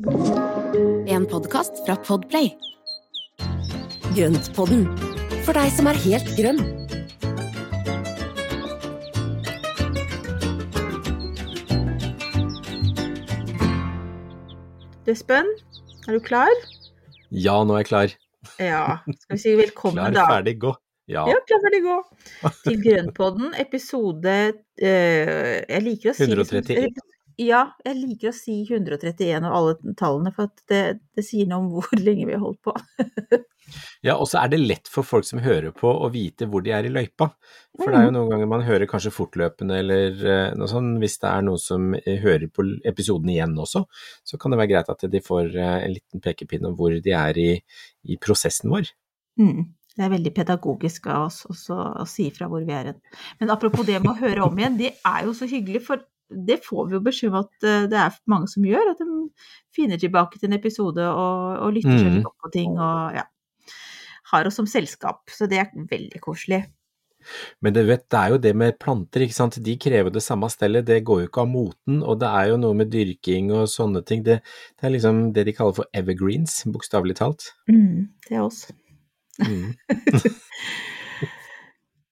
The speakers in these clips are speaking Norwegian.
En podkast fra Podplay. Grøntpodden, for deg som er helt grønn. Espen, er du klar? Ja, nå er jeg klar. Ja. Skal vi si velkommen, Klar, da? ferdig, gå. Ja. Ja, klar, ferdig, gå. Til Grønnpodden, episode eh, Jeg liker å si 131. Ja, jeg liker å si 131 og alle tallene, for at det, det sier noe om hvor lenge vi har holdt på. ja, og så er det lett for folk som hører på å vite hvor de er i løypa. For det er jo noen ganger man hører kanskje fortløpende eller eh, noe sånt. Hvis det er noen som eh, hører på episoden igjen også, så kan det være greit at de får eh, en liten pekepinn om hvor de er i, i prosessen vår. Mm. Det er veldig pedagogisk av oss å si fra hvor vi er hen. Men apropos det med å høre om igjen, det er jo så hyggelig, for det får vi jo beskjed om at eh, det er mange som gjør. At de finner tilbake til en episode og, og lytter seg Mm. opp på ting og ja. Har oss som selskap. Så det er veldig koselig. Men du vet, det er jo det med planter, ikke sant. De krever det samme stellet, det går jo ikke av moten. Og det er jo noe med dyrking og sånne ting. Det, det er liksom det de kaller for evergreens, bokstavelig talt. Mm, det er oss. Mm.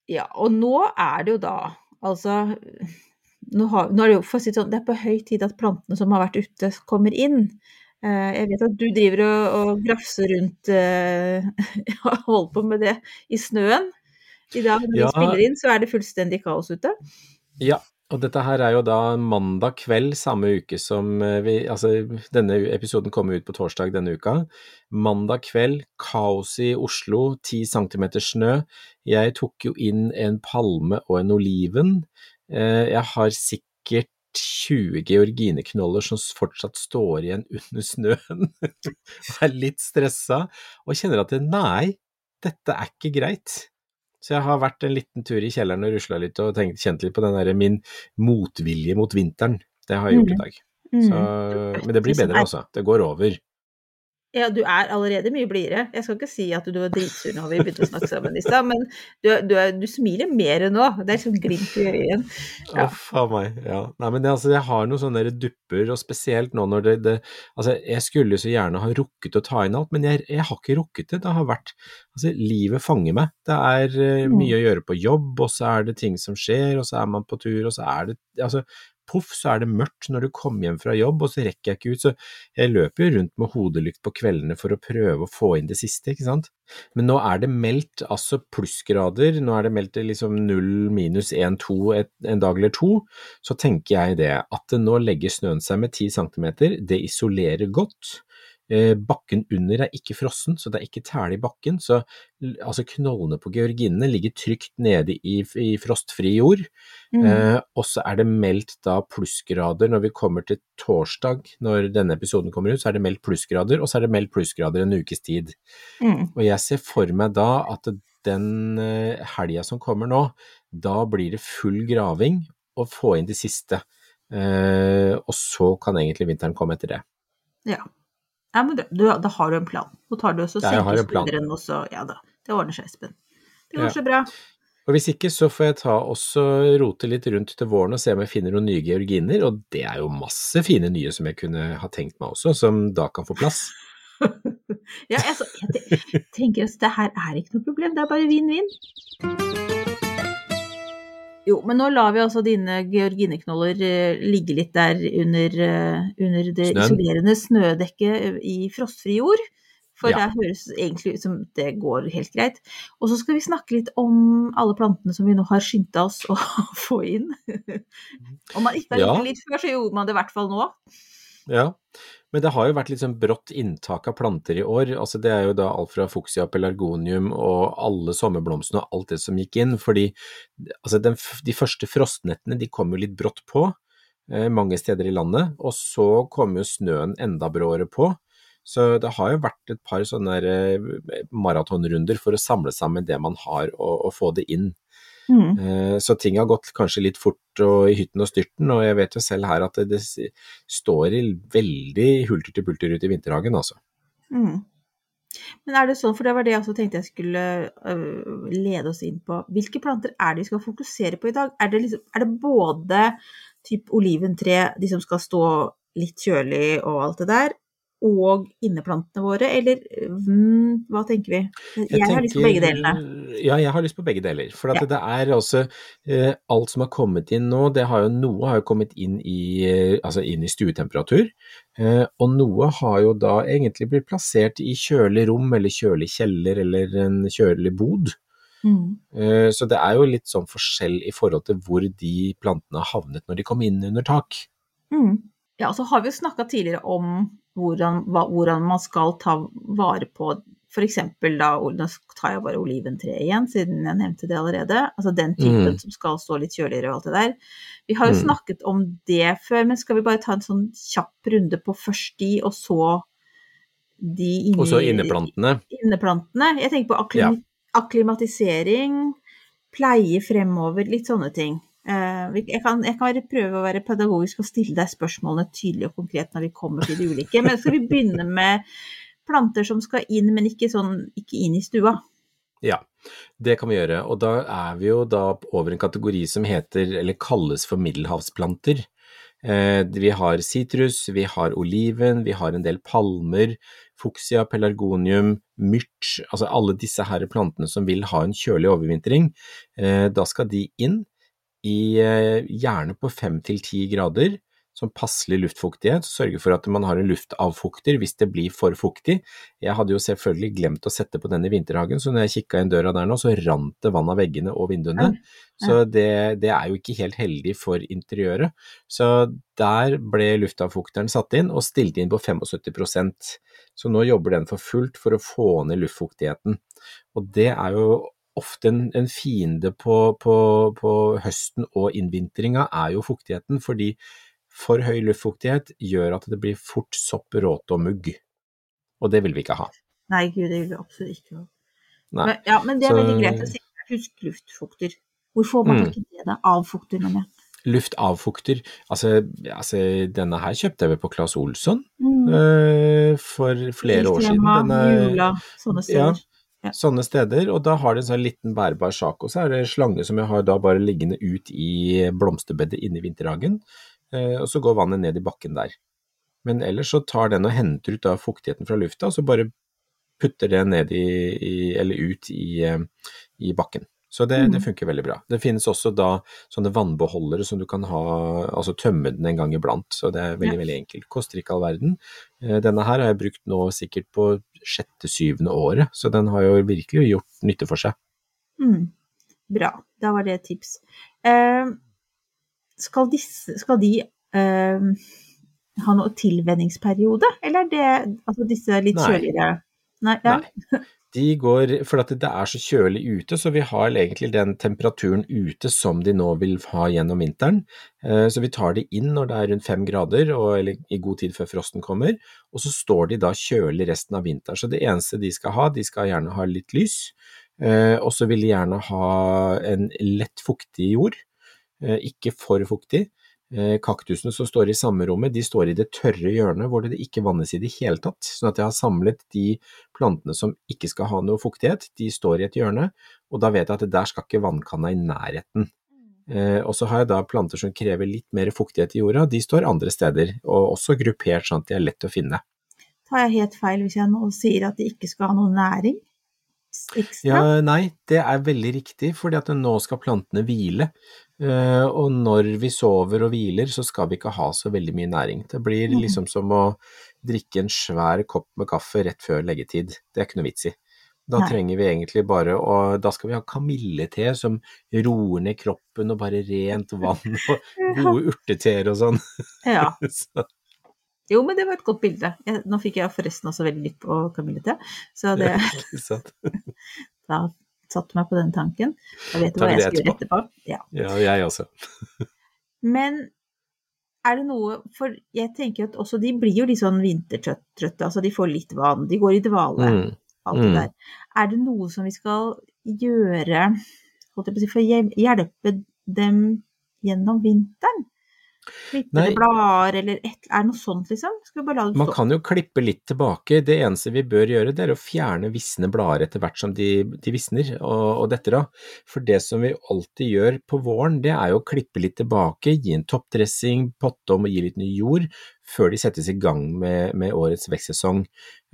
Ja, og nå er det jo da Altså nå, har, nå er det jo for å si sånn, det er på høy tid at plantene som har vært ute, kommer inn. Eh, jeg vet at du driver og, og grafser rundt eh, holder på med det i snøen. I dag når vi Ja. spiller inn, så er det fullstendig kaos ute. Ja, og dette her er jo da mandag kveld samme uke som eh, vi Altså, denne episoden kommer ut på torsdag denne uka. Mandag kveld, kaos i Oslo, ti centimeter snø. Jeg tok jo inn en palme og en oliven. Eh, Jeg har sikkert 20 georgineknoller som fortsatt står igjen under snøen. Og er litt stressa og kjenner at nei, dette er ikke greit. Så jeg har vært en liten tur i kjelleren og rusla litt og tenkt, kjent litt på den der min motvilje mot vinteren. Det har jeg gjort i dag. Så, men det blir bedre, altså. Det går over. Ja, du er allerede mye blidere. Jeg skal ikke si at du var dritsur når vi begynte å snakke sammen i stad, men du, du, er- du smiler mer nå. Det er sånn glimt i øyet. Ja. Uff a meg. Ja. Nei, men det, altså, jeg har noen sånne dupper, og spesielt nå når det, det Altså, jeg skulle så gjerne ha rukket å ta inn alt, men jeg, jeg har ikke rukket det. Det har vært Altså, livet fanger meg. Det er Mm. mye å gjøre på jobb, og så er det ting som skjer, og så er man på tur, og så er det Altså, poff, så er det mørkt når du kommer hjem fra jobb, og så rekker jeg ikke ut. Så jeg løper jo rundt med hodelykt på kveldene for å prøve å få inn det siste, ikke sant. Men nå er det meldt altså plussgrader, nå er det meldt liksom null, minus én, to en dag eller to. Så tenker jeg det, at det nå legger snøen seg med ti centimeter, det isolerer godt. Eh, bakken under er ikke frossen, så det er ikke tæle i bakken. Så altså knollene på georginene ligger trygt nede i, i frostfri jord. Mm. Eh, og så er det meldt da plussgrader når vi kommer til torsdag, når denne episoden kommer ut, så er det meldt plussgrader, og så er det meldt plussgrader en ukes tid. Mm. Og jeg ser for meg da at den eh, helga som kommer nå, da blir det full graving og få inn det siste. Eh, og så kan egentlig vinteren komme etter det. Ja. Ja men du, da har du en plan. Nå tar du og så Ja, jeg har senker en plan. skulderen, og så Ja da, det ordner seg, Espen. Det går Ja. så bra. Og hvis ikke, så får jeg ta også rote litt rundt til våren og se om jeg finner noen nye georginer, og det er jo masse fine nye som jeg kunne ha tenkt meg også, som da kan få plass. Ja, altså, jeg tenker at det her er ikke noe problem, det er bare vinn-vinn. Jo, men nå lar vi altså dine georgineknoller eh, ligge litt der under, eh, under det Snøen. isolerende snødekket i frostfri jord. For Ja. det høres egentlig ut som det går helt greit. Og så skal vi snakke litt om alle plantene som vi nå har skynda oss å få inn. Om man ikke har gjort Ja. det litt før, så gjorde man det i hvert fall nå. Ja, men det har jo vært litt sånn brått inntak av planter i år. Altså det er jo da alt fra fuksia, pelargonium og alle sommerblomstene og alt det som gikk inn. Fordi altså den, de første frostnettene de kom jo litt brått på eh, mange steder i landet, og så kom jo snøen enda bråere på. Så det har jo vært et par sånne eh, maratonrunder for å samle sammen det man har og, og få det inn. Mm. Eh, Så ting har gått kanskje litt fort og i hytten og styrten, og jeg vet jo selv her at det, står i veldig hulter til bulter ute i vinterhagen, altså. Mm. Men er det sånn, for det var det jeg også tenkte jeg skulle øh, lede oss inn på, hvilke planter er det vi skal fokusere på i dag? Er det, liksom, er det både typ oliventre, de som skal stå litt kjølig og alt det der, og inneplantene våre, eller mm, hva tenker vi? Jeg, jeg har lyst på begge delene. Ja, jeg har lyst på begge deler. For Ja. det er altså eh, Alt som har kommet inn nå, det har jo noe har jo kommet inn i, eh, altså inn i stuetemperatur. Eh, og noe har jo da egentlig blitt plassert i kjølig rom, eller kjølig kjeller, eller en kjølig bod. Mm. Eh, så det er jo litt sånn forskjell i forhold til hvor de plantene har havnet når de kom inn under tak. Mm. Ja, så har vi jo snakka tidligere om hvordan, hvordan man skal ta vare på f.eks. da, nå tar jeg bare oliventreet igjen, siden jeg nevnte det allerede. Altså den typen Mm. som skal stå litt kjøligere og alt det der. Vi har jo Mm. snakket om det før, men skal vi bare ta en sånn kjapp runde på først de, og så de inni, Og så inneplantene. inneplantene? Jeg tenker på akklim, akklimatisering, pleie fremover, litt sånne ting. Eh, jeg, kan, jeg kan prøve å være pedagogisk og stille deg spørsmålene tydelig og konkret når vi kommer til de ulike. Men skal vi begynne med planter som skal inn, men ikke, sånn, ikke inn i stua? Ja, det kan vi gjøre. Og da er vi jo da over en kategori som heter, eller kalles for middelhavsplanter. Eh, vi har sitrus, vi har oliven, vi har en del palmer, fuksia, pelargonium, myrt. altså alle disse her plantene som vil ha en kjølig overvintring. Eh, da skal de inn i eh, gjerne på fem til ti grader, som passelig luftfuktighet, sørge for at man har en luftavfukter hvis det blir for fuktig. Jeg hadde jo selvfølgelig glemt å sette på den i vinterhagen, så når jeg kikka inn døra der nå, så rant det vann av veggene og vinduene. Så det, det er jo ikke helt heldig for interiøret. Så der ble luftavfukteren satt inn og stilt inn på 75% Så nå jobber den for fullt for å få ned luftfuktigheten. Og det er jo ofte en, en fiende på, på, på høsten og innvintringa, er jo fuktigheten. fordi for høy luftfuktighet gjør at det blir fort sopp, råte og mugg. Og det vil vi ikke ha. Nei, gud, det vil vi absolutt ikke ha. Men, ja, men det er Så- veldig greit å si. Husk luftfukter. Hvor får man Mm. ikke det? da? Avfukter, mener jeg. Luftavfukter, altså, altså denne her kjøpte jeg vel på Claes Olsson Mm. uh, for flere år siden. Denne- Jula, sånne steder. Ja. sånne steder, og da har de en sånn liten bærbar sak, og så er det slange som jeg har da bare liggende ut i blomsterbedet inne i vinterhagen, eh, og så går vannet ned i bakken der. Men ellers så tar den og henter ut da fuktigheten fra lufta, og så bare putter det ned i, i eller ut i, eh, i bakken. Så det, det Mm. funker veldig bra. Det finnes også da sånne vannbeholdere som du kan ha, altså tømme den en gang iblant, så det er veldig, Ja. veldig enkelt. Koster ikke all verden. Eh, Denne her har jeg brukt nå sikkert på sjette-syvende året, så den har jo virkelig gjort nytte for seg. Mm. Bra, da var det et tips. Eh, skal, disse, skal de eh, ha noe tilvenningsperiode, eller er det altså disse litt Nei. kjøligere? Nei. Ja. Nei. De går, for det er så kjølig ute, så vi har egentlig den temperaturen ute som de nå vil ha gjennom vinteren. Eh, Så vi tar de inn når det er rundt fem grader, eller i god tid før frosten kommer, og så står de da kjølig resten av vinteren. Så det eneste de skal ha, de skal gjerne ha litt lys, eh, og så vil de gjerne ha en lett fuktig jord, eh, ikke for fuktig. Eh, Kaktusene som står i samme rommet, de står i det tørre hjørnet hvor det ikke vannes i det hele tatt. Sånn at jeg har samlet de plantene som ikke skal ha noe fuktighet, de står i et hjørne, og da vet jeg at der skal ikke vannkanna i nærheten. Eh, og så har jeg da planter som krever litt mer fuktighet i jorda, de står andre steder, og også gruppert sånn at de er lett å finne. Tar jeg helt feil hvis jeg nå sier at de ikke skal ha noe næring ekstra? Ja, nei, det er veldig riktig, fordi at nå skal plantene hvile. Eh, og når vi sover og hviler, så skal vi ikke ha så veldig mye næring. Det blir Mhm. liksom som å drikke en svær kopp med kaffe rett før leggetid. Det er ikke noe vits i. Da Nei. trenger vi egentlig bare å Da skal vi ha kamillete som roer ned kroppen og bare rent vann og gode urteteer og sånn. Ja. Så, Jo, men det var et godt bilde. Jeg, nå fikk jeg forresten også veldig lytt på kamillete, så det, ja, da satte meg på den tanken. Jeg vet du hva jeg skal gjøre etterpå. Ja. Ja, jeg også. Men er det noe For jeg tenker at også de blir jo litt sånn vintertrøtte, altså de får litt vann, de går i dvale, Mm. alt det mm. der. Er det noe som vi skal gjøre holdt jeg på å si, for å hjelpe dem gjennom vinteren? Klippe blader, eller et, er det noe sånt, liksom? Skal vi bare la det Man kan jo klippe litt tilbake. Det eneste vi bør gjøre, det er å fjerne visne blader etter hvert som de, de visner og, og detter av. For det som vi alltid gjør på våren, det er jo å klippe litt tilbake, gi en toppdressing, potte om og gi litt ny jord, før de settes i gang med, med årets vekstsesong.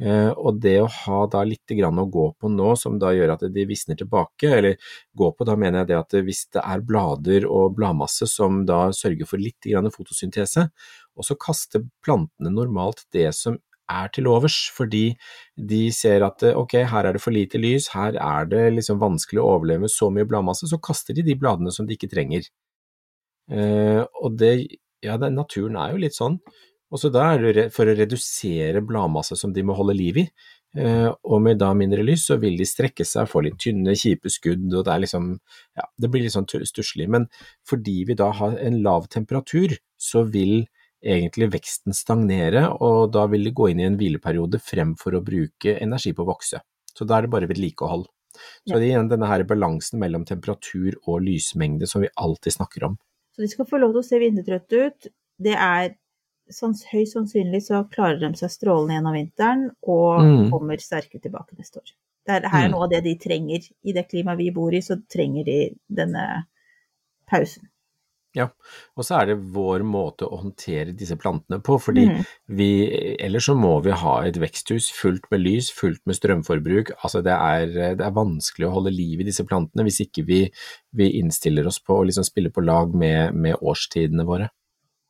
Eh, og det å ha da litt grann å gå på nå, som da gjør at de visner tilbake, eller gå på, da mener jeg det at hvis det er blader og bladmasse som da sørger for litt grann fotosyntese, og så kaster plantene normalt det som er til overs, fordi de ser at ok, her er det for lite lys, her er det liksom vanskelig å overleve med så mye bladmasse, så kaster de de bladene som de ikke trenger. Eh, og det, ja, det, naturen er jo litt sånn. Og så da er det for å redusere bladmasse som de må holde liv i, eh, og med da mindre lys, så vil de strekke seg, få litt tynne, kjipe skudd, og det er liksom, ja, det blir litt sånn stusslig. Men fordi vi da har en lav temperatur, så vil egentlig veksten stagnere, og da vil de gå inn i en hvileperiode fremfor å bruke energi på å vokse. Så da er det bare vedlikehold. Så det er igjen denne her balansen mellom temperatur og lysmengde som vi alltid snakker om. Så de skal få lov til å se vintertrøtte ut. Det er sånn, høyst sannsynlig så klarer de seg strålende gjennom vinteren og mm. kommer sterke tilbake neste år. Det er, her er mm. noe av det de trenger. I det klimaet vi bor i, så trenger de denne pausen. Ja, og så er det vår måte å håndtere disse plantene på, fordi mm. vi, ellers så må vi ha et veksthus fullt med lys, fullt med strømforbruk. Altså det er, det er vanskelig å holde liv i disse plantene hvis ikke vi, vi innstiller oss på å liksom spille på lag med, med årstidene våre.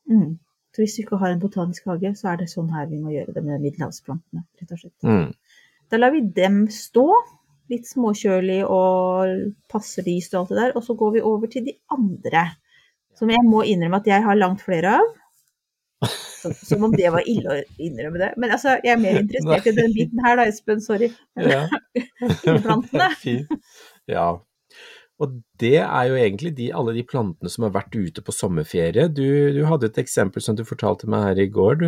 Mm. Så hvis vi ikke har en botanisk hage, så er det sånn her vi må gjøre det med middelhavsplantene, rett og slett. Mm. Da lar vi dem stå, litt småkjølig og passer lyst og alt det der, og så går vi over til de andre, som jeg må innrømme at jeg har langt flere av. Som, som om det var ille å innrømme det. Men altså, jeg er mer interessert i den biten her da, Espen. Sorry. Ja. fint. Ja, og det er jo egentlig de, alle de plantene som har vært ute på sommerferie. Du, du, hadde et eksempel som du fortalte meg her i går, du,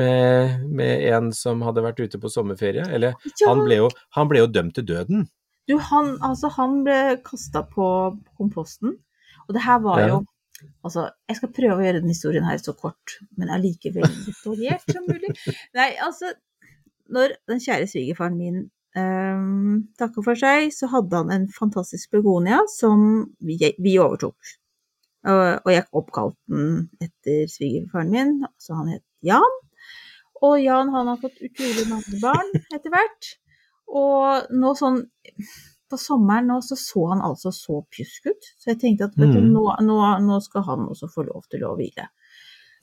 med, med en som hadde vært ute på sommerferie. Eller ja. han, ble jo, han, ble jo, dømt til døden. Du, han, altså, han ble kasta på komposten, og det her var ja. jo Altså, jeg skal prøve å gjøre den historien her så kort, men allikevel detaljert som mulig. Nei, altså, når den kjære svigerfaren min um, takke for seg, så hadde han en fantastisk begonia som vi, vi overtok. Og, og, jeg oppkalte den etter svigerfaren min, så han het Jan. Og Jan han har fått utrolig mange barn etter hvert. Og nå sånn på sommeren nå så så han altså så pjusk ut, så jeg tenkte at mm. du, nå, nå, nå, skal han også få lov til å hvile.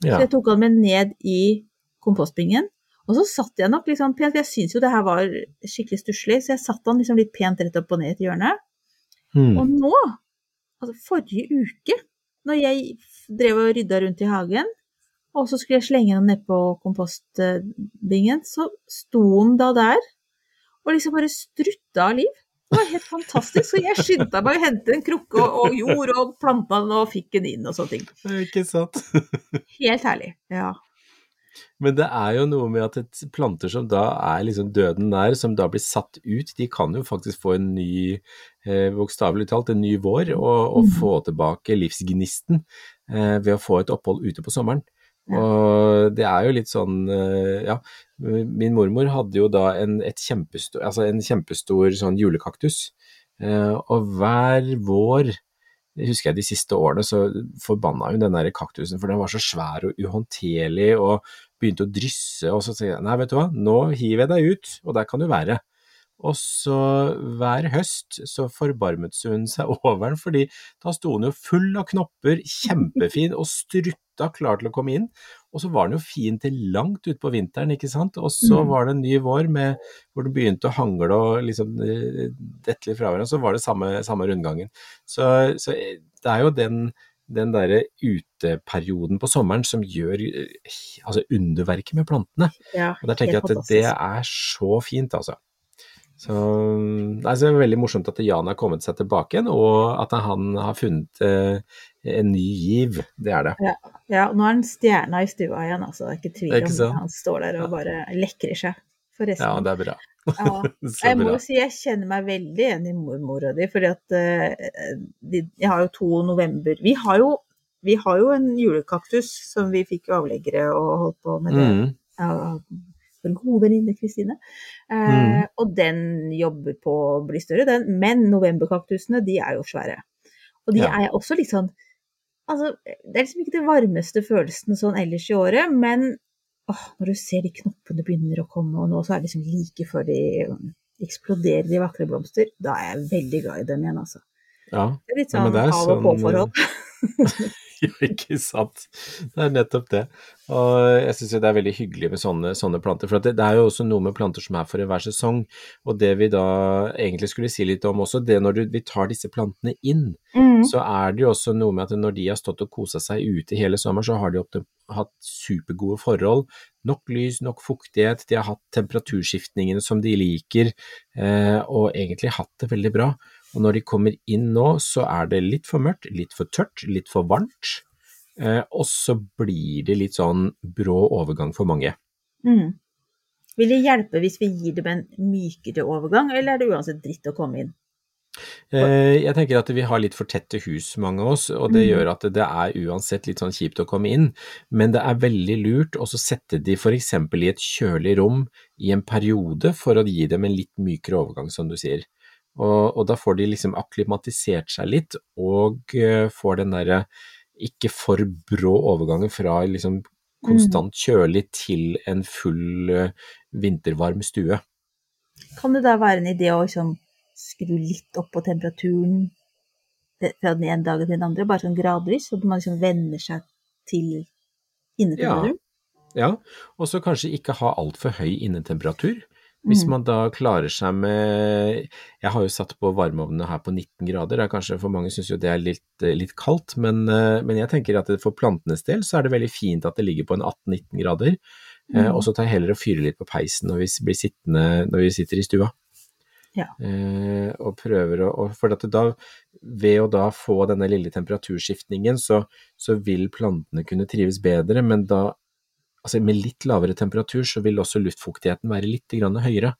Ja. Så jeg tok han med ned i kompostbingen, og så satt jeg nok liksom pent, jeg syns jo det her var skikkelig stusslig, så jeg satt han liksom litt pent rett opp og ned i et hjørne. Mm. Og nå, altså forrige uke, når jeg drev og rydda rundt i hagen, og så skulle jeg slenge den nedpå kompostbingen, så sto den da der og liksom bare strutta av liv. Det var helt fantastisk. Så jeg skyndte meg å hente en krukke og, og jord og planta den og fikk den inn og sånne ting. Ikke sant? helt herlig. Ja. Men det er jo noe med at et planter som da er liksom døden nær, som da blir satt ut, de kan jo faktisk få en ny, eh, bokstavelig talt, en ny vår, og, og mm. få tilbake livsgnisten eh, ved å få et opphold ute på sommeren. Og det er jo litt sånn, eh, ja, min mormor hadde jo da en, kjempestor, altså en kjempestor sånn julekaktus, eh, og hver vår det husker jeg de siste årene, så forbanna hun den der kaktusen, for den var så svær og uhåndterlig og begynte å drysse. Og så sier jeg nei, vet du hva, nå hiver jeg deg ut, og der kan du være. Og så hver høst så forbarmet hun seg over den, fordi da sto hun jo full av knopper, kjempefin og strutta klar til å komme inn. Og så var den jo fin til langt utpå vinteren, ikke sant. Og så mm. var det en ny vår med, hvor det begynte å hangle og liksom eh, dette litt fra hverandre, så var det samme, samme rundgangen. Så, så, eh, det er jo den, den derre uteperioden på sommeren som gjør eh, altså underverket med plantene. Ja, og der tenker jeg at det er så fint, altså. Så, det er veldig morsomt at Jan har kommet seg tilbake igjen, og at han har funnet eh, en ny giv. Det er det. Ja, ja nå er han stjerna i stua igjen, altså. Det er ikke tvil om det. Han står der og bare lekrer seg. Forresten. Ja, det er bra. ja. Jeg må jo si jeg kjenner meg veldig igjen i mormora di, fordi at uh, de, jeg har jo to november Vi har jo, vi har jo en julekaktus som vi fikk avleggere og holdt på med det. Mm. Ja, vår gode venninne Kristine. Eh, mm. Og den jobber på å bli større, den. Men novemberkaktusene, de er jo svære. Og de ja. er også litt sånn Altså, det er liksom ikke det varmeste følelsen sånn ellers i året, men åh, når du ser de knoppene begynner å komme, og nå så er det liksom like før de eksploderer i vakre blomster, da er jeg veldig glad i dem igjen, altså. Ja, Det er litt Ja, men sånn av og sånn, på-forhold. ja, ikke sant. Det er nettopp det. Og jeg syns det er veldig hyggelig med sånne, sånne planter. For at det, det er jo også noe med planter som er for hver sesong. Og det vi da egentlig skulle si litt om også, det når du, vi tar disse plantene inn, Mm. så er det jo også noe med at når de har stått og kosa seg ute hele sommeren, så har de opp, hatt supergode forhold. Nok lys, nok fuktighet, de har hatt temperaturskiftningene som de liker, eh, og egentlig hatt det veldig bra. Og når de kommer inn nå, så er det litt for mørkt, litt for tørt, litt for varmt. Eh, og så blir det litt sånn brå overgang for mange. Mm. Vil det hjelpe hvis vi gir dem en mykere overgang, eller er det uansett dritt å komme inn? Eh, jeg tenker at vi har litt for tette hus, mange av oss, og det Mm. gjør at det er uansett litt sånn kjipt å komme inn. Men det er veldig lurt å så sette de f.eks. i et kjølig rom i en periode for å gi dem en litt mykere overgang, som du sier. Og, og da får de liksom akklimatisert seg litt, og eh, får den derre ikke for brå overgangen fra liksom konstant kjølig til en full eh, vintervarm stue. Kan det da være en idé å liksom skru litt opp på temperaturen fra den ene dagen til den andre, bare sånn gradvis, så man liksom venner seg til innetemperaturen? Ja, og så kanskje ikke ha altfor høy innetemperatur. Hvis Mm. man da klarer seg med Jeg har jo satt på varmeovnene her på 19 grader, det er kanskje for mange syns jo det er litt, litt kaldt, men, eh, men jeg tenker at for plantenes del så er det veldig fint at det ligger på en 18-19 grader. Eh, Mm. og så tar jeg heller og fyrer litt på peisen når vi blir sittende når vi sitter i stua. Ja. Eh, og prøver å og For at da, ved å da få denne lille temperaturskiftningen, så, så vil plantene kunne trives bedre, men da altså med litt lavere temperatur så vil også luftfuktigheten være litt grann høyere.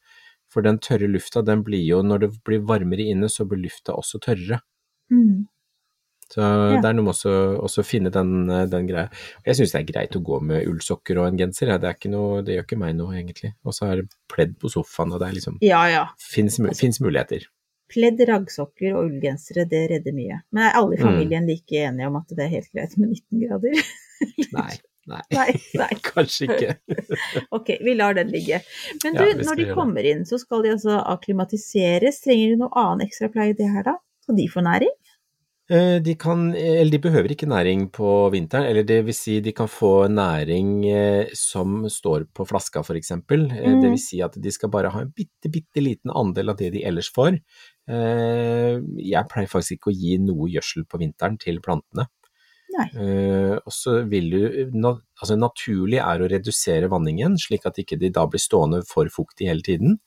For den tørre lufta, den blir jo, når det blir varmere inne, så blir lufta også tørrere. Mm. Så Ja. det er noe med også finne den, den greia. Jeg syns det er greit å gå med ullsokker og en genser, ja. det, noe, det gjør ikke meg noe, egentlig. Og så er det pledd på sofaen, og det er liksom Ja ja. Fins Altså- muligheter. Pledd, raggsokker og ullgensere, det redder mye. Men er alle i Mm. familien like enige om at det er helt greit med 19 grader? Nei. Nei. Nei, nei. Kanskje ikke. Ok, vi lar den ligge. Men du, ja, når de kommer inn, så skal de altså akklimatiseres. Trenger de noe annen ekstra pleie i det her, da? Skal de få næring? Eh, De, kan, eller de behøver ikke næring på vinteren, eller det vil si de kan få næring eh, som står på flaska for eksempel. Eh, Mm. Det vil si at de skal bare ha en bitte, bitte liten andel av det de ellers får. Jeg pleier faktisk ikke å gi noe gjødsel på vinteren til plantene. Eh, Og så vil du, na- altså naturlig er å redusere vanningen, slik at ikke de da blir stående for fuktig hele tiden.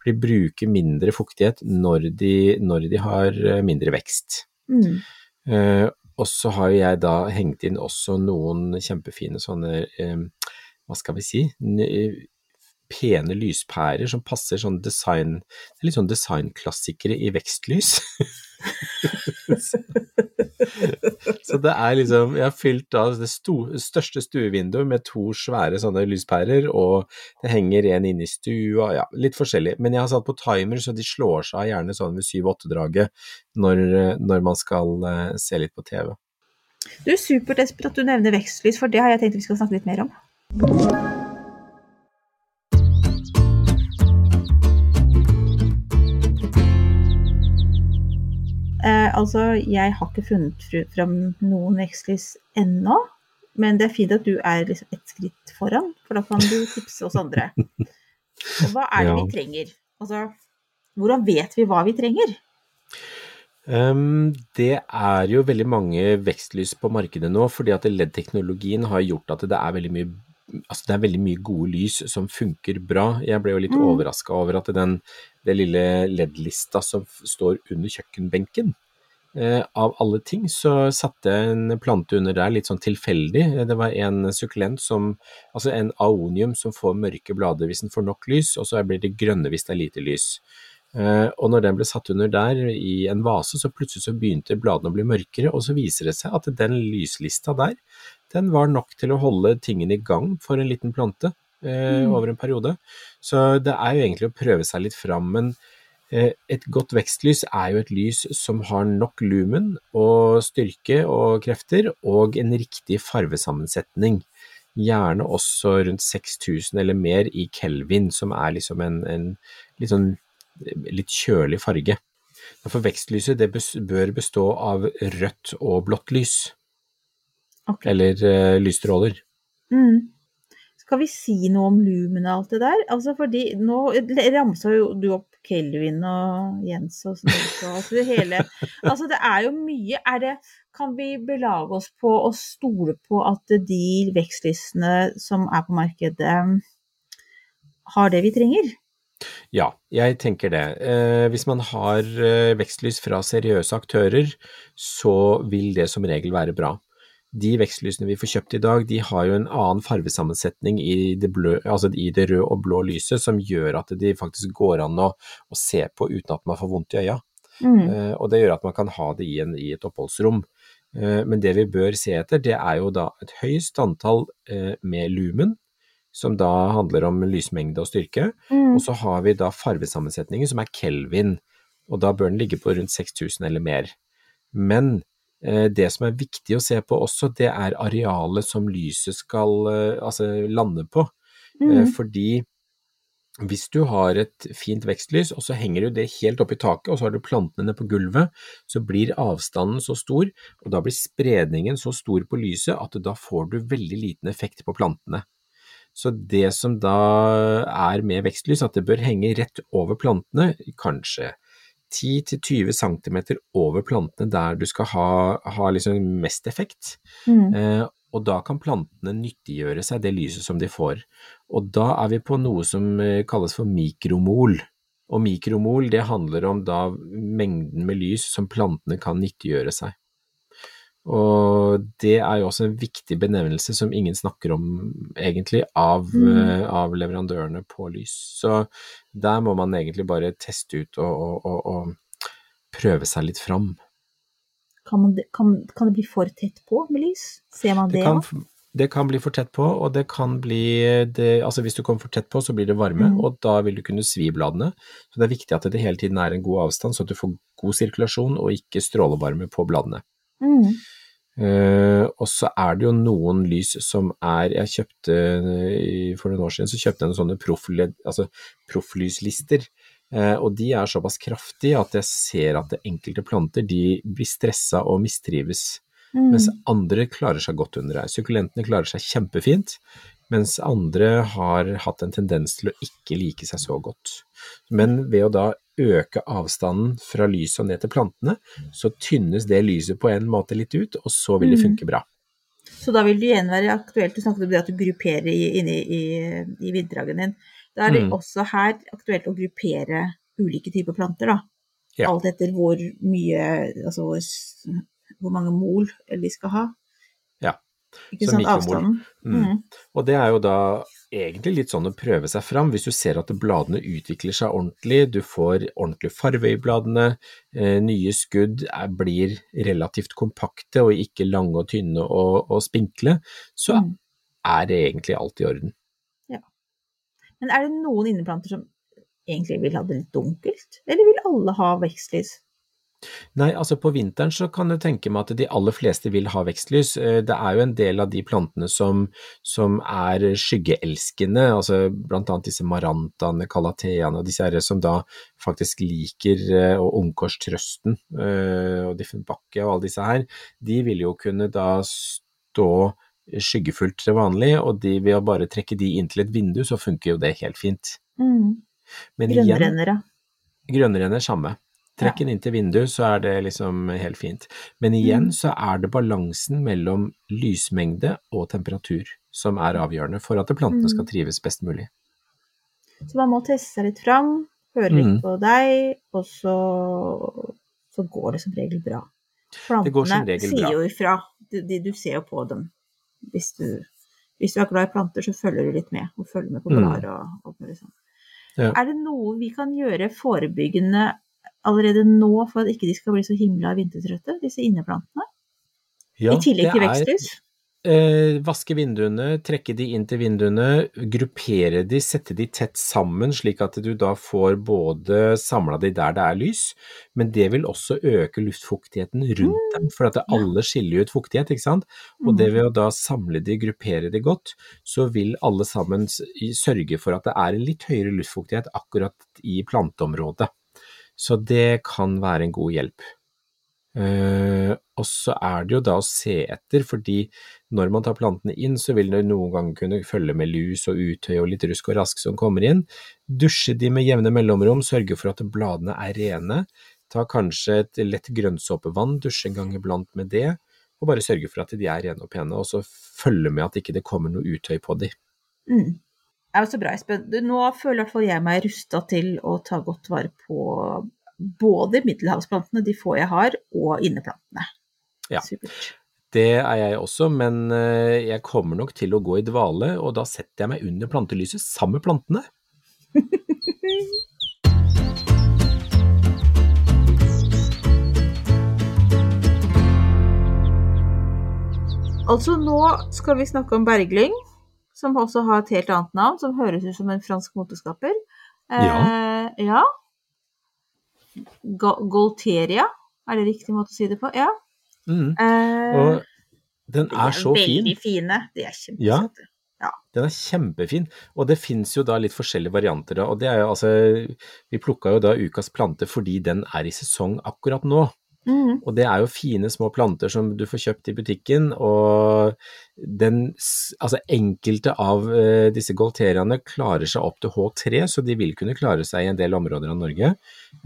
For de bruker mindre fuktighet når de, når de har eh, mindre vekst. Mm. Uh, og så har jeg da hengt inn også noen kjempefine sånne, uh, hva skal vi si, pene lyspærer som passer sånn design, det er litt sånn designklassikere i vekstlys. så, det er liksom, jeg har fylt da det sto, største stuevinduet med to svære sånne lyspærer, og det henger en inne i stua, ja, litt forskjellig. Men jeg har satt på timer, så de slår seg av gjerne sånn ved 7-8-draget når, når man skal eh, se litt på TV. Du, Supert, Espen, at du nevner vekstlys, for det har jeg tenkt vi skal snakke litt mer om. Altså, jeg har ikke funnet fram noen vekstlys ennå, men det er fint at du er liksom et skritt foran, for da kan du tipse oss andre. Og hva er det Ja. vi trenger? Altså, hvordan vet vi hva vi trenger? Um, det er jo veldig mange vekstlys på markedet nå, fordi at LED-teknologien har gjort at det er veldig mye Altså det er veldig mye gode lys som funker bra. Jeg ble jo litt Mm. overraska over at den den lille LED-lista som står under kjøkkenbenken, av alle ting, så satte jeg en plante under der litt sånn tilfeldig. Det var en sukkulent som Altså en aonium som får mørke blader hvis den får nok lys, og så blir det grønne hvis det er lite lys. Eh, og når den ble satt under der i en vase, så plutselig så begynte bladene å bli mørkere, og så viser det seg at den lyslista der, den var nok til å holde tingene i gang for en liten plante eh, Mm. over en periode. Så det er jo egentlig å prøve seg litt fram, men eh, et godt vekstlys er jo et lys som har nok lumen og styrke og krefter, og en riktig farvesammensetning. Gjerne også rundt 6000 eller mer i kelvin, som er liksom en, en litt sånn litt kjølig farge. For vekstlyset det bør bestå av rødt og blått lys, Okay. eller uh, lysstråler. Mm. Skal vi si noe om lumen og alt det der? Altså fordi nå ramsa jo du opp Kelvin og Jens og sånn. Så, altså det hele Altså det er jo mye Er det Kan vi belage oss på å stole på at de vekstlistene som er på markedet, har det vi trenger? Ja, jeg tenker det. Eh, hvis man har eh, vekstlys fra seriøse aktører, så vil det som regel være bra. De vekstlysene vi får kjøpt i dag, de har jo en annen farvesammensetning i det, blø, altså i det røde og blå lyset, som gjør at de faktisk går an å, å se på uten at man får vondt i øya. Mm. Uh, og det gjør at man kan ha det i, en, i et oppholdsrom. Uh, men det vi bør se etter, det er jo da et høyst antall uh, med lumen, som da handler om lysmengde og styrke. Mm. Og så har vi da farvesammensetningen som er kelvin, og da bør den ligge på rundt 6000 eller mer. Men det som er viktig å se på også, det er arealet som lyset skal eh, altså lande på. Eh, Mm. fordi hvis du har et fint vekstlys, og så henger du det helt opp i taket, og så har du plantene nede på gulvet, så blir avstanden så stor, og da blir spredningen så stor på lyset at da får du veldig liten effekt på plantene. Så det som da er med vekstlys, at det bør henge rett over plantene, kanskje 10-20 cm over plantene der du skal ha, ha liksom mest effekt. Mm. Eh, og da kan plantene nyttiggjøre seg det lyset som de får. Og da er vi på noe som eh, kalles for mikromol. Og mikromol det handler om da mengden med lys som plantene kan nyttiggjøre seg. Og det er jo også en viktig benevnelse som ingen snakker om egentlig av, Mm. eh, av leverandørene på lys. Så der må man egentlig bare teste ut og, og, og, prøve seg litt fram. Kan, man, kan, kan det bli for tett på med lys? Ser man Det det kan, det kan bli for tett på, og det kan bli det, Altså hvis du kommer for tett på, så blir det varme, Mm. og da vil du kunne svi bladene. Så det er viktig at det hele tiden er en god avstand, så at du får god sirkulasjon og ikke strålevarme på bladene. Mm. Eh, og så er det jo noen lys som er Jeg kjøpte for noen år siden så kjøpte jeg noen sånne proffled, altså profflyslister. Uh, og de er såpass kraftige at jeg ser at det enkelte planter de blir stressa og mistrives. Mm. Mens andre klarer seg godt under her. Sukkulentene klarer seg kjempefint, mens andre har hatt en tendens til å ikke like seg så godt. Men ved å da øke avstanden fra lyset og ned til plantene, så tynnes det lyset på en måte litt ut, og så vil det Mm. funke bra. Så da vil det igjen være aktuelt, du snakket om det at du grupperer i, inne i, i vinddragen din. Da er det Mm. også her aktuelt å gruppere ulike typer planter, da. Ja. Alt etter hvor mye, altså hvor, hvor mange mol de skal ha. Ja, Ikke så sant, mikromol. avstanden. Mm. Mm. Og det er jo da egentlig litt sånn å prøve seg fram, hvis du ser at bladene utvikler seg ordentlig, du får ordentlig farve i bladene, eh, nye skudd er, blir relativt kompakte og ikke lange og tynne og, og spinkle, så Mm. er det egentlig alt i orden. Men er det noen inneplanter som egentlig vil ha det litt dunkelt, eller vil alle ha vekstlys? Nei, altså på vinteren så kan du tenke meg at de aller fleste vil ha vekstlys. Eh, Det er jo en del av de plantene som, som er skyggeelskende, altså blant annet disse marantaene, calateaene og disse herre som da faktisk liker, eh, og ungkorstrøsten eh, og Diffenbakke og alle disse her, de vil jo kunne da stå skyggefullt til vanlig, og de ved å bare trekke de inn til et vindu, så funker jo det helt fint. Mm. Grønnrennere. grønnrenner samme. Trekk den inn til vinduet, så er det liksom helt fint. Men igjen Mm. så er det balansen mellom lysmengde og temperatur som er avgjørende for at plantene skal Mm. trives best mulig. Så man må teste seg litt fram, høre litt Mm. på deg, og så, så går det som regel bra. Plantene regel sier bra. jo ifra. Du, du ser jo på dem. Hvis du, hvis du er glad i planter, så følger du litt med, og følger med på blader og alt mulig sånn. Ja. Er det noe vi kan gjøre forebyggende allerede nå for at ikke de skal bli så himla vintertrøtte, disse inneplantene? Ja, I tillegg til veksthus? eh, vaske vinduene, trekke de inn til vinduene, gruppere de, sette de tett sammen slik at du da får både samla de der det er lys, men det vil også øke luftfuktigheten rundt dem, for at alle skiller ut fuktighet, ikke sant? Og det ved å da samle de, gruppere de godt, så vil alle sammen sørge for at det er en litt høyere luftfuktighet akkurat i planteområdet. Så det kan være en god hjelp. Uh, og så er det jo da å se etter, fordi når man tar plantene inn, så vil det noen ganger kunne følge med lus og utøy og litt rusk og rask som kommer inn. Dusje de med jevne mellomrom, sørge for at bladene er rene. Ta kanskje et lett grønnsåpevann, dusje en gang iblant med det, og bare sørge for at de er rene og pene, og så følge med at ikke det kommer noe utøy på de. Mm. Ja, så bra, Espen. Du, Nå føler i hvert fall jeg meg rusta til å ta godt vare på både middelhavsplantene, de få jeg har, og inneplantene. Ja. Supert. Det er jeg også, men eh, jeg kommer nok til å gå i dvale, og da setter jeg meg under plantelyset sammen med plantene. Altså, nå skal vi snakke om berglyng, som også har et helt annet navn, som høres ut som en fransk moteskaper. Eh, ja. Golteria, er det riktig måte å si det på? Ja. Mm. Eh, Og den er, er så fin. Veldig fine. De er Ja. Ja. Den er kjempefin, og det fins jo da litt forskjellige varianter. da, og det er jo altså, Vi plukka jo da ukas plante fordi den er i sesong akkurat nå. Mhm. Og det er jo fine små planter som du får kjøpt i butikken, og den, altså enkelte av eh, disse golteriaene klarer seg opp til H3, så de vil kunne klare seg i en del områder av Norge.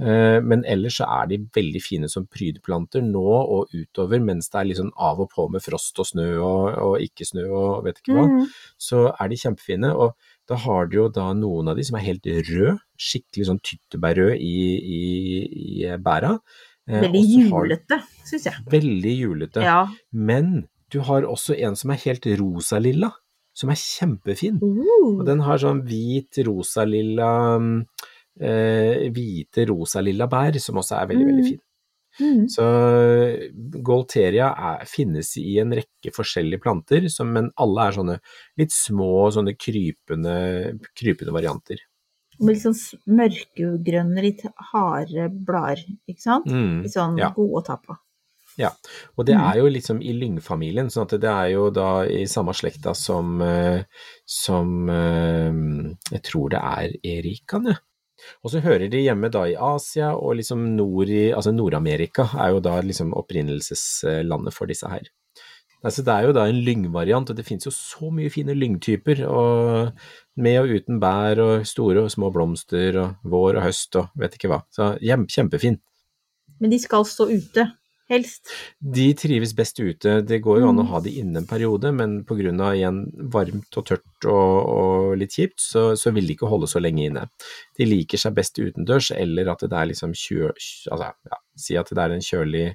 Eh, men ellers så er de veldig fine som prydplanter nå og utover, mens det er sånn av og på med frost og snø og, og ikke snø og vet ikke hva. Mm. Så er de kjempefine, og da har du jo da noen av de som er helt røde, skikkelig sånn tyttebærrød i, i, i bæra. Eh, Veldig julete, syns jeg. Veldig julete. Ja. Men du har også en som er helt rosalilla, som er kjempefin. Uh. Og den har sånn hvit rosalilla mm, eh, Hvite rosalilla bær, som også er veldig, veldig Mm. fin. Mm. Så Golteria er, finnes i en rekke forskjellige planter, som, men alle er sånne litt små, sånne krypende, krypende varianter. Med litt sånn mørkegrønne, litt harde blader, ikke sant? Mm, Litt sånn ja. gode å ta på. Ja, Og det Mm. er jo liksom i lyngfamilien, sånn at det er jo da i samme slekta som, eh, som eh, jeg tror det er erikaen, jeg. Og så hører de hjemme da i Asia og liksom nord i, altså Nord-Amerika er jo da liksom opprinnelseslandet for disse her. Altså det er jo da en lyngvariant, og det finnes jo så mye fine lyngtyper, og med og uten bær og store og små blomster og vår og høst og vet ikke hva. Så kjempefin. Men de skal stå ute, helst. De trives best ute. Det går jo an å ha de inne en periode, men pga. igjen varmt og tørt og, og litt kjipt, så, så vil de ikke holde så lenge inne. De liker seg best utendørs, eller at det er liksom kjø... Altså, ja, si at det er en kjølig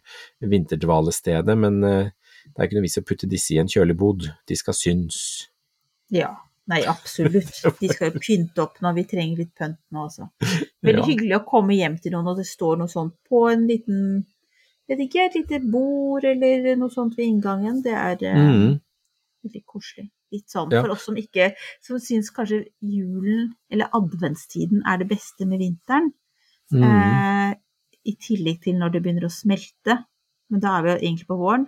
vinterdvalestede, men eh, det er ikke noe vits å putte disse i en kjølig bod. De skal synes. Ja. Nei, absolutt. De skal jo pynte opp når vi trenger litt pynt nå også. Veldig Ja. hyggelig å komme hjem til noen, og det står noe sånt på en liten Vet ikke, et lite bord eller noe sånt ved inngangen. Det er eh, Mm. veldig koselig. Litt sånn Ja. for oss som ikke Som syns kanskje julen eller adventstiden er det beste med vinteren. Mm. Eh, I tillegg til når det begynner å smelte. Men da er vi jo egentlig på våren.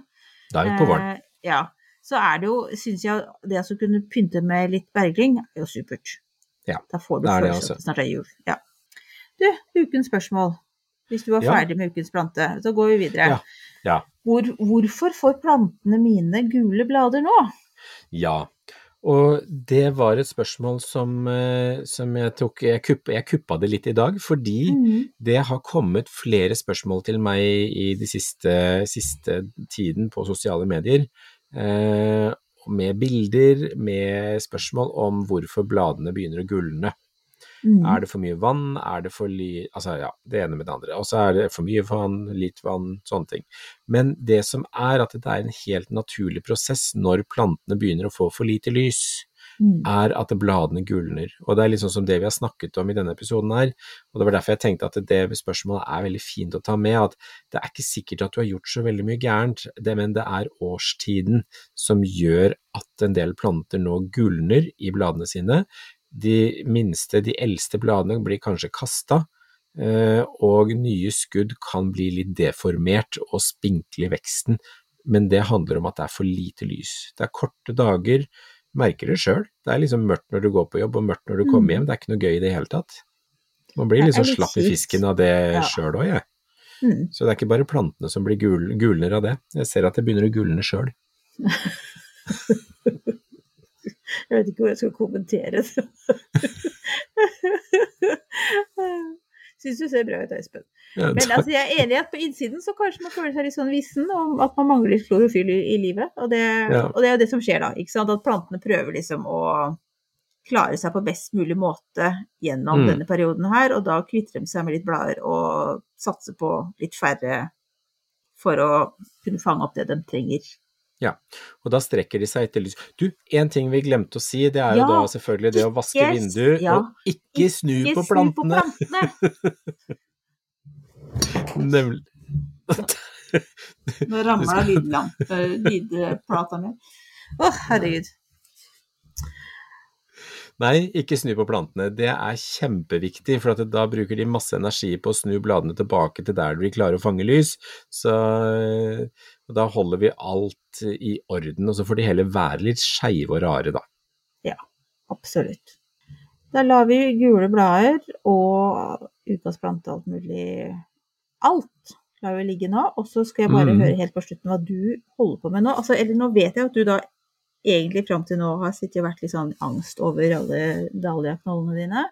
Da er vi på våren. Eh, ja. Så er det jo, syns jeg, det å kunne pynte med litt bergling er jo supert. Ja, Da får du det er det altså. snart er jul. Ja. Du, ukens spørsmål. Hvis du var Ja. ferdig med ukens plante, så går vi videre. Ja, ja. Hvor, hvorfor får plantene mine gule blader nå? Ja. Og det var et spørsmål som, eh, som jeg tok jeg, kupp, jeg kuppa det litt i dag, fordi Mm. det har kommet flere spørsmål til meg i de siste, siste tiden på sosiale medier. Eh, med bilder, med spørsmål om hvorfor bladene begynner å gulne. Mm. Er det for mye vann, er det for li... Altså ja, det ene med det andre. Og så er det for mye vann, litt vann, sånne ting. Men det som er at det er en helt naturlig prosess når plantene begynner å få for lite lys. Mm. er at bladene gulner. Og det er liksom som det vi har snakket om i denne episoden her, og det var derfor jeg tenkte at det spørsmålet er veldig fint å ta med, at det er ikke sikkert at du har gjort så veldig mye gærent, det, men det er årstiden som gjør at en del planter nå gulner i bladene sine. De minste, de eldste bladene blir kanskje kasta, eh, og nye skudd kan bli litt deformert og spinkle i veksten, men det handler om at det er for lite lys. Det er korte dager, merker det sjøl. Det er liksom mørkt når du går på jobb og mørkt når du kommer Mm. hjem, det er ikke noe gøy i det hele tatt. Man blir liksom slapp i fisken av det Ja. sjøl òg, jeg. Mm. Så det er ikke bare plantene som blir gul, gulner av det. Jeg ser at det begynner å gulne sjøl. Jeg vet ikke hvor jeg skal kommentere det. Syns du ser bra ut, Espen. Ja, Men altså, jeg er enig i at på innsiden så kanskje man føler seg litt sånn vissen, om at man mangler klorofyll i, i livet. Og det, Ja. og det er jo det som skjer da, ikke sant. At plantene prøver liksom å klare seg på best mulig måte gjennom Mm. denne perioden her, og da kvitter de seg med litt blader og satser på litt færre for å kunne fange opp det de trenger. Og da strekker de seg etter lys. Du, en ting vi glemte å si, det er jo da selvfølgelig det å vaske ikke- vindu, ja. og ikke snu Ikke på snu på plantene. plantene! Nemlig. Nå ramla lydplata mi. Å, herregud. Nei, ikke snu på plantene. Det er kjempeviktig, for at da bruker de masse energi på å snu bladene tilbake til der de klarer å fange lys. Så da holder vi alt i orden, og så får de heller være litt skeive og rare, da. Ja, Absolutt. Da lar vi gule blader og ukas plante alt mulig Alt lar vi ligge nå, og så skal jeg bare Mm. høre helt på slutten hva du holder på med nå. Altså, eller nå vet jeg at du da egentlig fram til nå har sittet og vært litt sånn angst over alle dahliaknollene dine.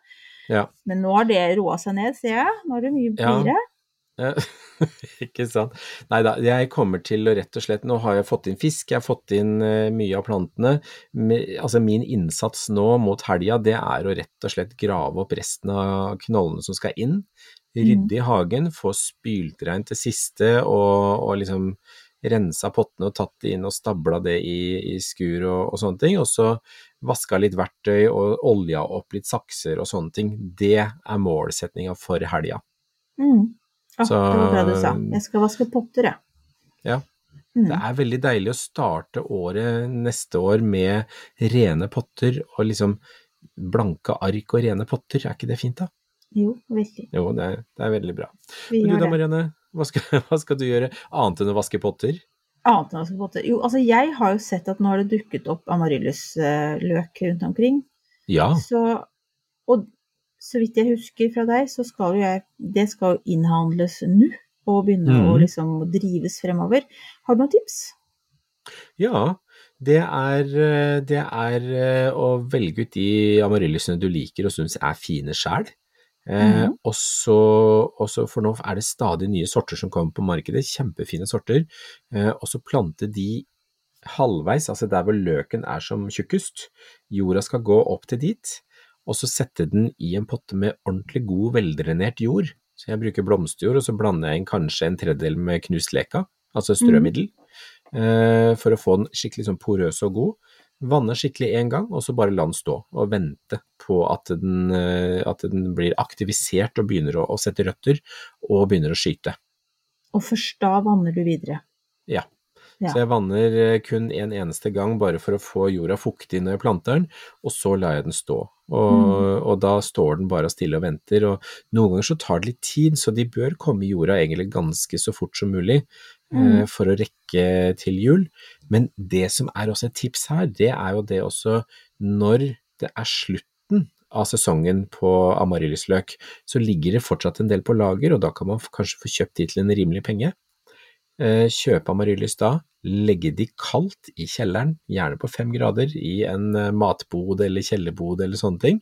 Ja. Men nå har det roa seg ned, ser jeg. Nå er det mye bedre. blidere. Ja, ikke sant. Nei da, jeg kommer til å rett og slett Nå har jeg fått inn fisk, jeg har fått inn eh, mye av plantene. Altså min innsats nå mot helga, det er å rett og slett grave opp resten av knollene som skal inn. Rydde i hagen, få spylt reint det siste og, og liksom rensa pottene og tatt det inn og stabla det i, i skur og, og sånne ting. Og så vaska litt verktøy og olja opp litt sakser og sånne ting. Det er målsetninga for helga. Mm. Ah, Så- det var bra du sa. Jeg skal vaske potter, jeg. Ja. Mm. Det er veldig deilig å starte året neste år med rene potter og liksom blanke ark og rene potter. Er ikke det fint, da? Jo, veldig. Jo, det er, det er veldig bra. Vi Men du da. Marianne, hva skal, hva skal du gjøre annet enn å vaske potter? Annet enn å vaske potter. Jo, altså jeg har jo sett at nå har det dukket opp amaryllisløk rundt omkring. Ja, Så, og så vidt jeg husker fra deg, så skal jo jeg Det skal jo innhandles nå, og begynne å Mhm. liksom drives fremover. Har du noen tips? ja. Det er, eh, det er eh, å velge ut de amaryllisene du liker og syns er fine sjæl. Eh, Mhm. og og så for nå er det stadig nye sorter som kommer på markedet, kjempefine sorter. Eh, og så plante de halvveis, altså der hvor løken er som tjukkest. Jorda skal gå opp til dit, og så sette den i en potte med ordentlig god, veldrenert jord. Så jeg bruker blomsterjord, og så blander jeg inn kanskje en tredjedel med knust leka, altså strømiddel, eh, for å få den skikkelig sånn porøs og god. Vanne skikkelig en gang, og så bare la den stå, og vente på at den, eh, at den blir aktivisert og begynner å, å sette røtter, og begynner å skyte. Og først da vanner du videre. Ja. Ja. Så jeg vanner eh, kun en eneste gang bare for å få jorda fuktig når jeg planter den, og så lar jeg den stå. Og, Mm. og da står den bare stille og venter, og noen ganger så tar det litt tid, så de bør komme i jorda egentlig ganske så fort som mulig eh, Mm. for å rekke til jul. Men det som er også et tips her, det er jo det også når det er slutten av sesongen på amaryllisløk, så ligger det fortsatt en del på lager, og da kan man kanskje få kjøpt de til en rimelig penge. Eh, Kjøpe amaryllis da, legge de kaldt i kjelleren, gjerne på fem grader, i en eh, matbod eller kjellerbod eller sånne ting,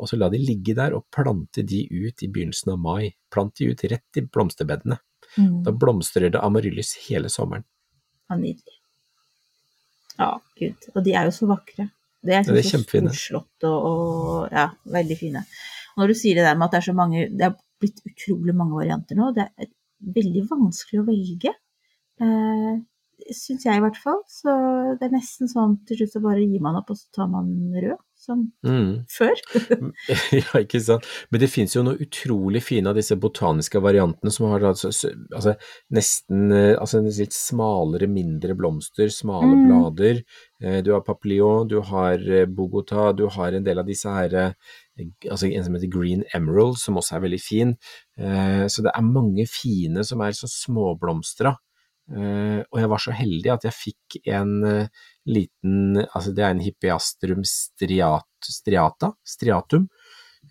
og så la de ligge der og plante de ut i begynnelsen av mai. Plant de ut rett i blomsterbedene. Mm. Da blomstrer det amaryllis hele sommeren. Ja, nydelig. Ja, gud. Og de er jo så vakre. Det er, Ja, er kjempefine. storslått og, og ja, veldig fine. Og når du sier det der med at det er så mange Det er blitt utrolig mange varianter nå. Det er veldig vanskelig å velge. Eh, syns jeg i hvert fall. Så det er nesten sånn til slutt så bare gir man opp, og så tar man rød, som Mm. før. ja, ikke sant. Men det finnes jo noe utrolig fine av disse botaniske variantene som har altså, altså, nesten eh, altså, litt smalere, mindre blomster, smale Mm. blader. Eh, Du har papillon, du har Bogotá, Bogota, du har en del av disse her eh, Altså en som heter Green Emerald, som også er veldig fin. Eh, Så det er mange fine som er så småblomstra. Eh, og jeg var så heldig at jeg fikk en eh, liten Altså det er en hippiastrum striat, striata, striatum,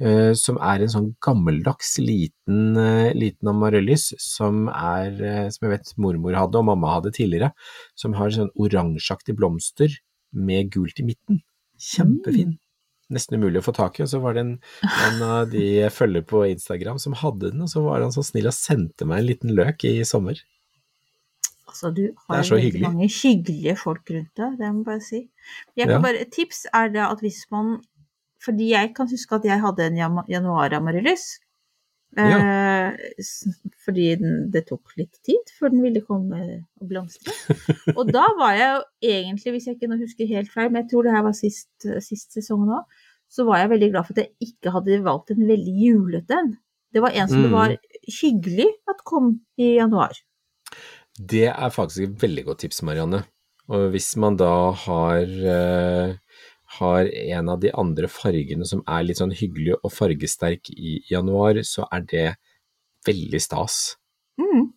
eh, som er en sånn gammeldags liten, liten amaryllis som er Som jeg vet mormor hadde og mamma hadde tidligere. Som har sånn oransjeaktig blomster med gult i midten. Kjempefin. Nesten umulig å få tak i, og så var det en, en av de jeg følger på Instagram som hadde den, og så var han så snill og sendte meg en liten løk i sommer. Altså, du har veldig mange hyggelige folk rundt deg, det må jeg bare si. Jeg Ja. bare, et tips er det at hvis man Fordi jeg kan huske at jeg hadde en jam- januar-amaryllis. Ja. Eh, fordi den, det tok litt tid før den ville komme og blomstre. Og da var jeg jo egentlig, hvis jeg ikke nå husker helt feil, men jeg tror det her var sist, sist sesong nå, så var jeg veldig glad for at jeg ikke hadde valgt en veldig julete en. Det var en som det Mm. var hyggelig at kom i januar. Det er faktisk et veldig godt tips, Marianne. Og hvis man da har, uh, har en av de andre fargene som er litt sånn hyggelig og fargesterk i januar, så er det veldig stas. Mm.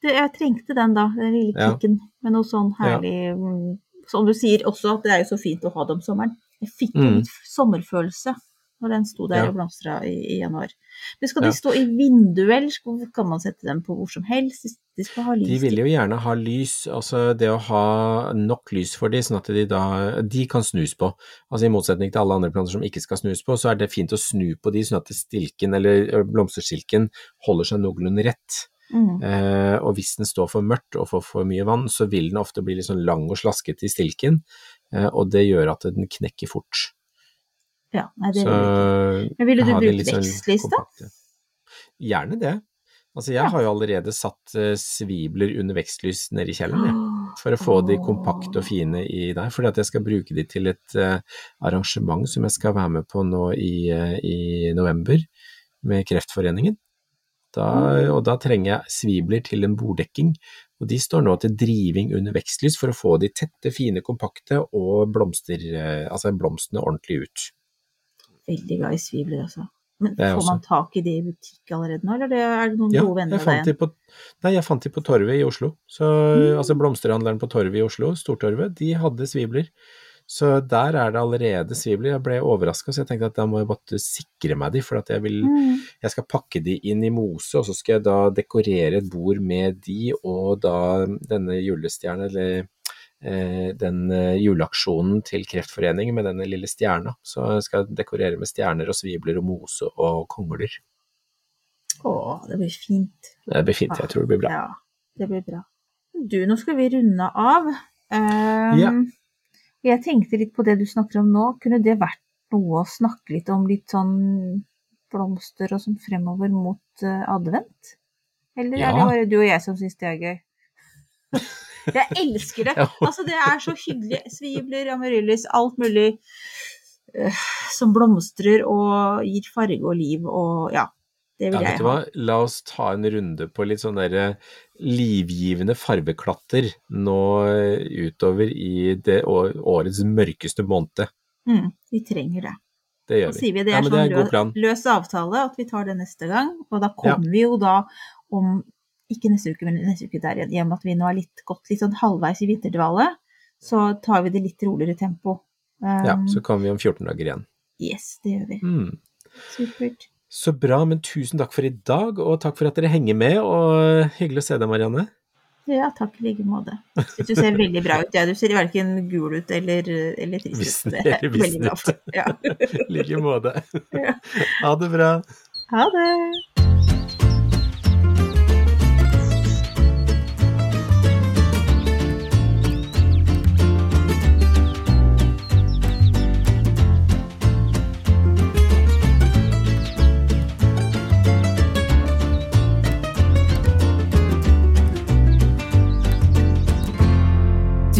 Det, jeg trengte den da, den lille Ja. med noe sånn herlig ja. Som du sier også, at det er jo så fint å ha det om sommeren. Jeg fikk Mm. litt sommerfølelse når den sto der Ja. og blomstra i, i januar. Men skal Ja. de stå i vinduet, eller kan man sette dem på hvor som helst? De, å ha lys. De vil jo gjerne ha lys, altså det å ha nok lys for de, sånn at de da de kan snus på. Altså I motsetning til alle andre planter som ikke skal snus på, så er det fint å snu på de, sånn at stilken eller blomsterstilken holder seg noenlunde rett. Mm. Eh, og hvis den står for mørkt og får for mye vann, så vil den ofte bli litt sånn lang og slaskete i stilken, eh, og det gjør at den knekker fort. Ja, nei, det Så vil jeg ikke. Men ville du brukt sånn vekstlys, da? Gjerne det. Altså jeg har jo allerede satt eh, svibler under vekstlys nede i kjelleren. For å få de kompakte og fine i der, fordi at jeg skal bruke de til et eh, arrangement som jeg skal være med på nå i, eh, i november med Kreftforeningen. Da, og da trenger jeg svibler til en borddekking, og de står nå til driving under vekstlys for å få de tette, fine, kompakte og blomster, altså blomstene ordentlig ut. Veldig glad i svibler, altså. Men får man tak i det i butikk allerede nå, eller er det noen Ja, gode venner av deg de på, nei, jeg fant de på Torvet i Oslo. Så, Mm. Altså blomsterhandleren på Torvet i Oslo, Stortorvet, de hadde svibler. Så der er det allerede svibler. Jeg ble overraska, så jeg tenkte at da må jeg bare sikre meg de, for at jeg vil Mm. Jeg skal pakke de inn i mose, og så skal jeg da dekorere et bord med de og da denne julestjerna, eller den eh, juleaksjonen til Kreftforeningen med denne lille stjerna. Så jeg skal dekorere med stjerner og svibler og mose og kongler. Å, det blir fint. Det blir fint, jeg tror det blir bra. Ja, det blir bra. Du, nå skal vi runde av. Um, Ja. Jeg tenkte litt på det du snakker om nå. Kunne det vært noe å snakke litt om litt sånn blomster og sånn fremover mot uh, advent? Eller er det bare du og jeg som syns det er gøy? Jeg elsker det! Altså, det er så hyggelig. Svibler, amaryllis, alt mulig uh, som blomstrer og gir farge og liv og ja. Det Ja, vil vet jeg ha. la oss ta en runde på litt sånn derre livgivende farveklatter nå eh, utover i det årets mørkeste måned. Mm, vi trenger det. Det gjør vi. sier vi det Ja, er men det er sånn løs, løs avtale, at vi tar det neste gang. Og da kommer vi jo da om ikke neste uke, men neste uke der igjen. I og med at vi nå er litt, gått litt sånn halvveis i vinterdvale, så tar vi det litt roligere tempo. Um, Ja, så kommer vi om 14 dager igjen. Yes, det gjør vi. Mm. Supert. Så bra, men tusen takk for i dag, og takk for at dere henger med, og hyggelig å se deg, Marianne. Ja, takk i like måte. Du ser veldig bra ut. Ja, du ser verken gul ut eller, eller trist ut. Veldig glad I Ja. Like måte. Ja. Ha det bra. Ha det!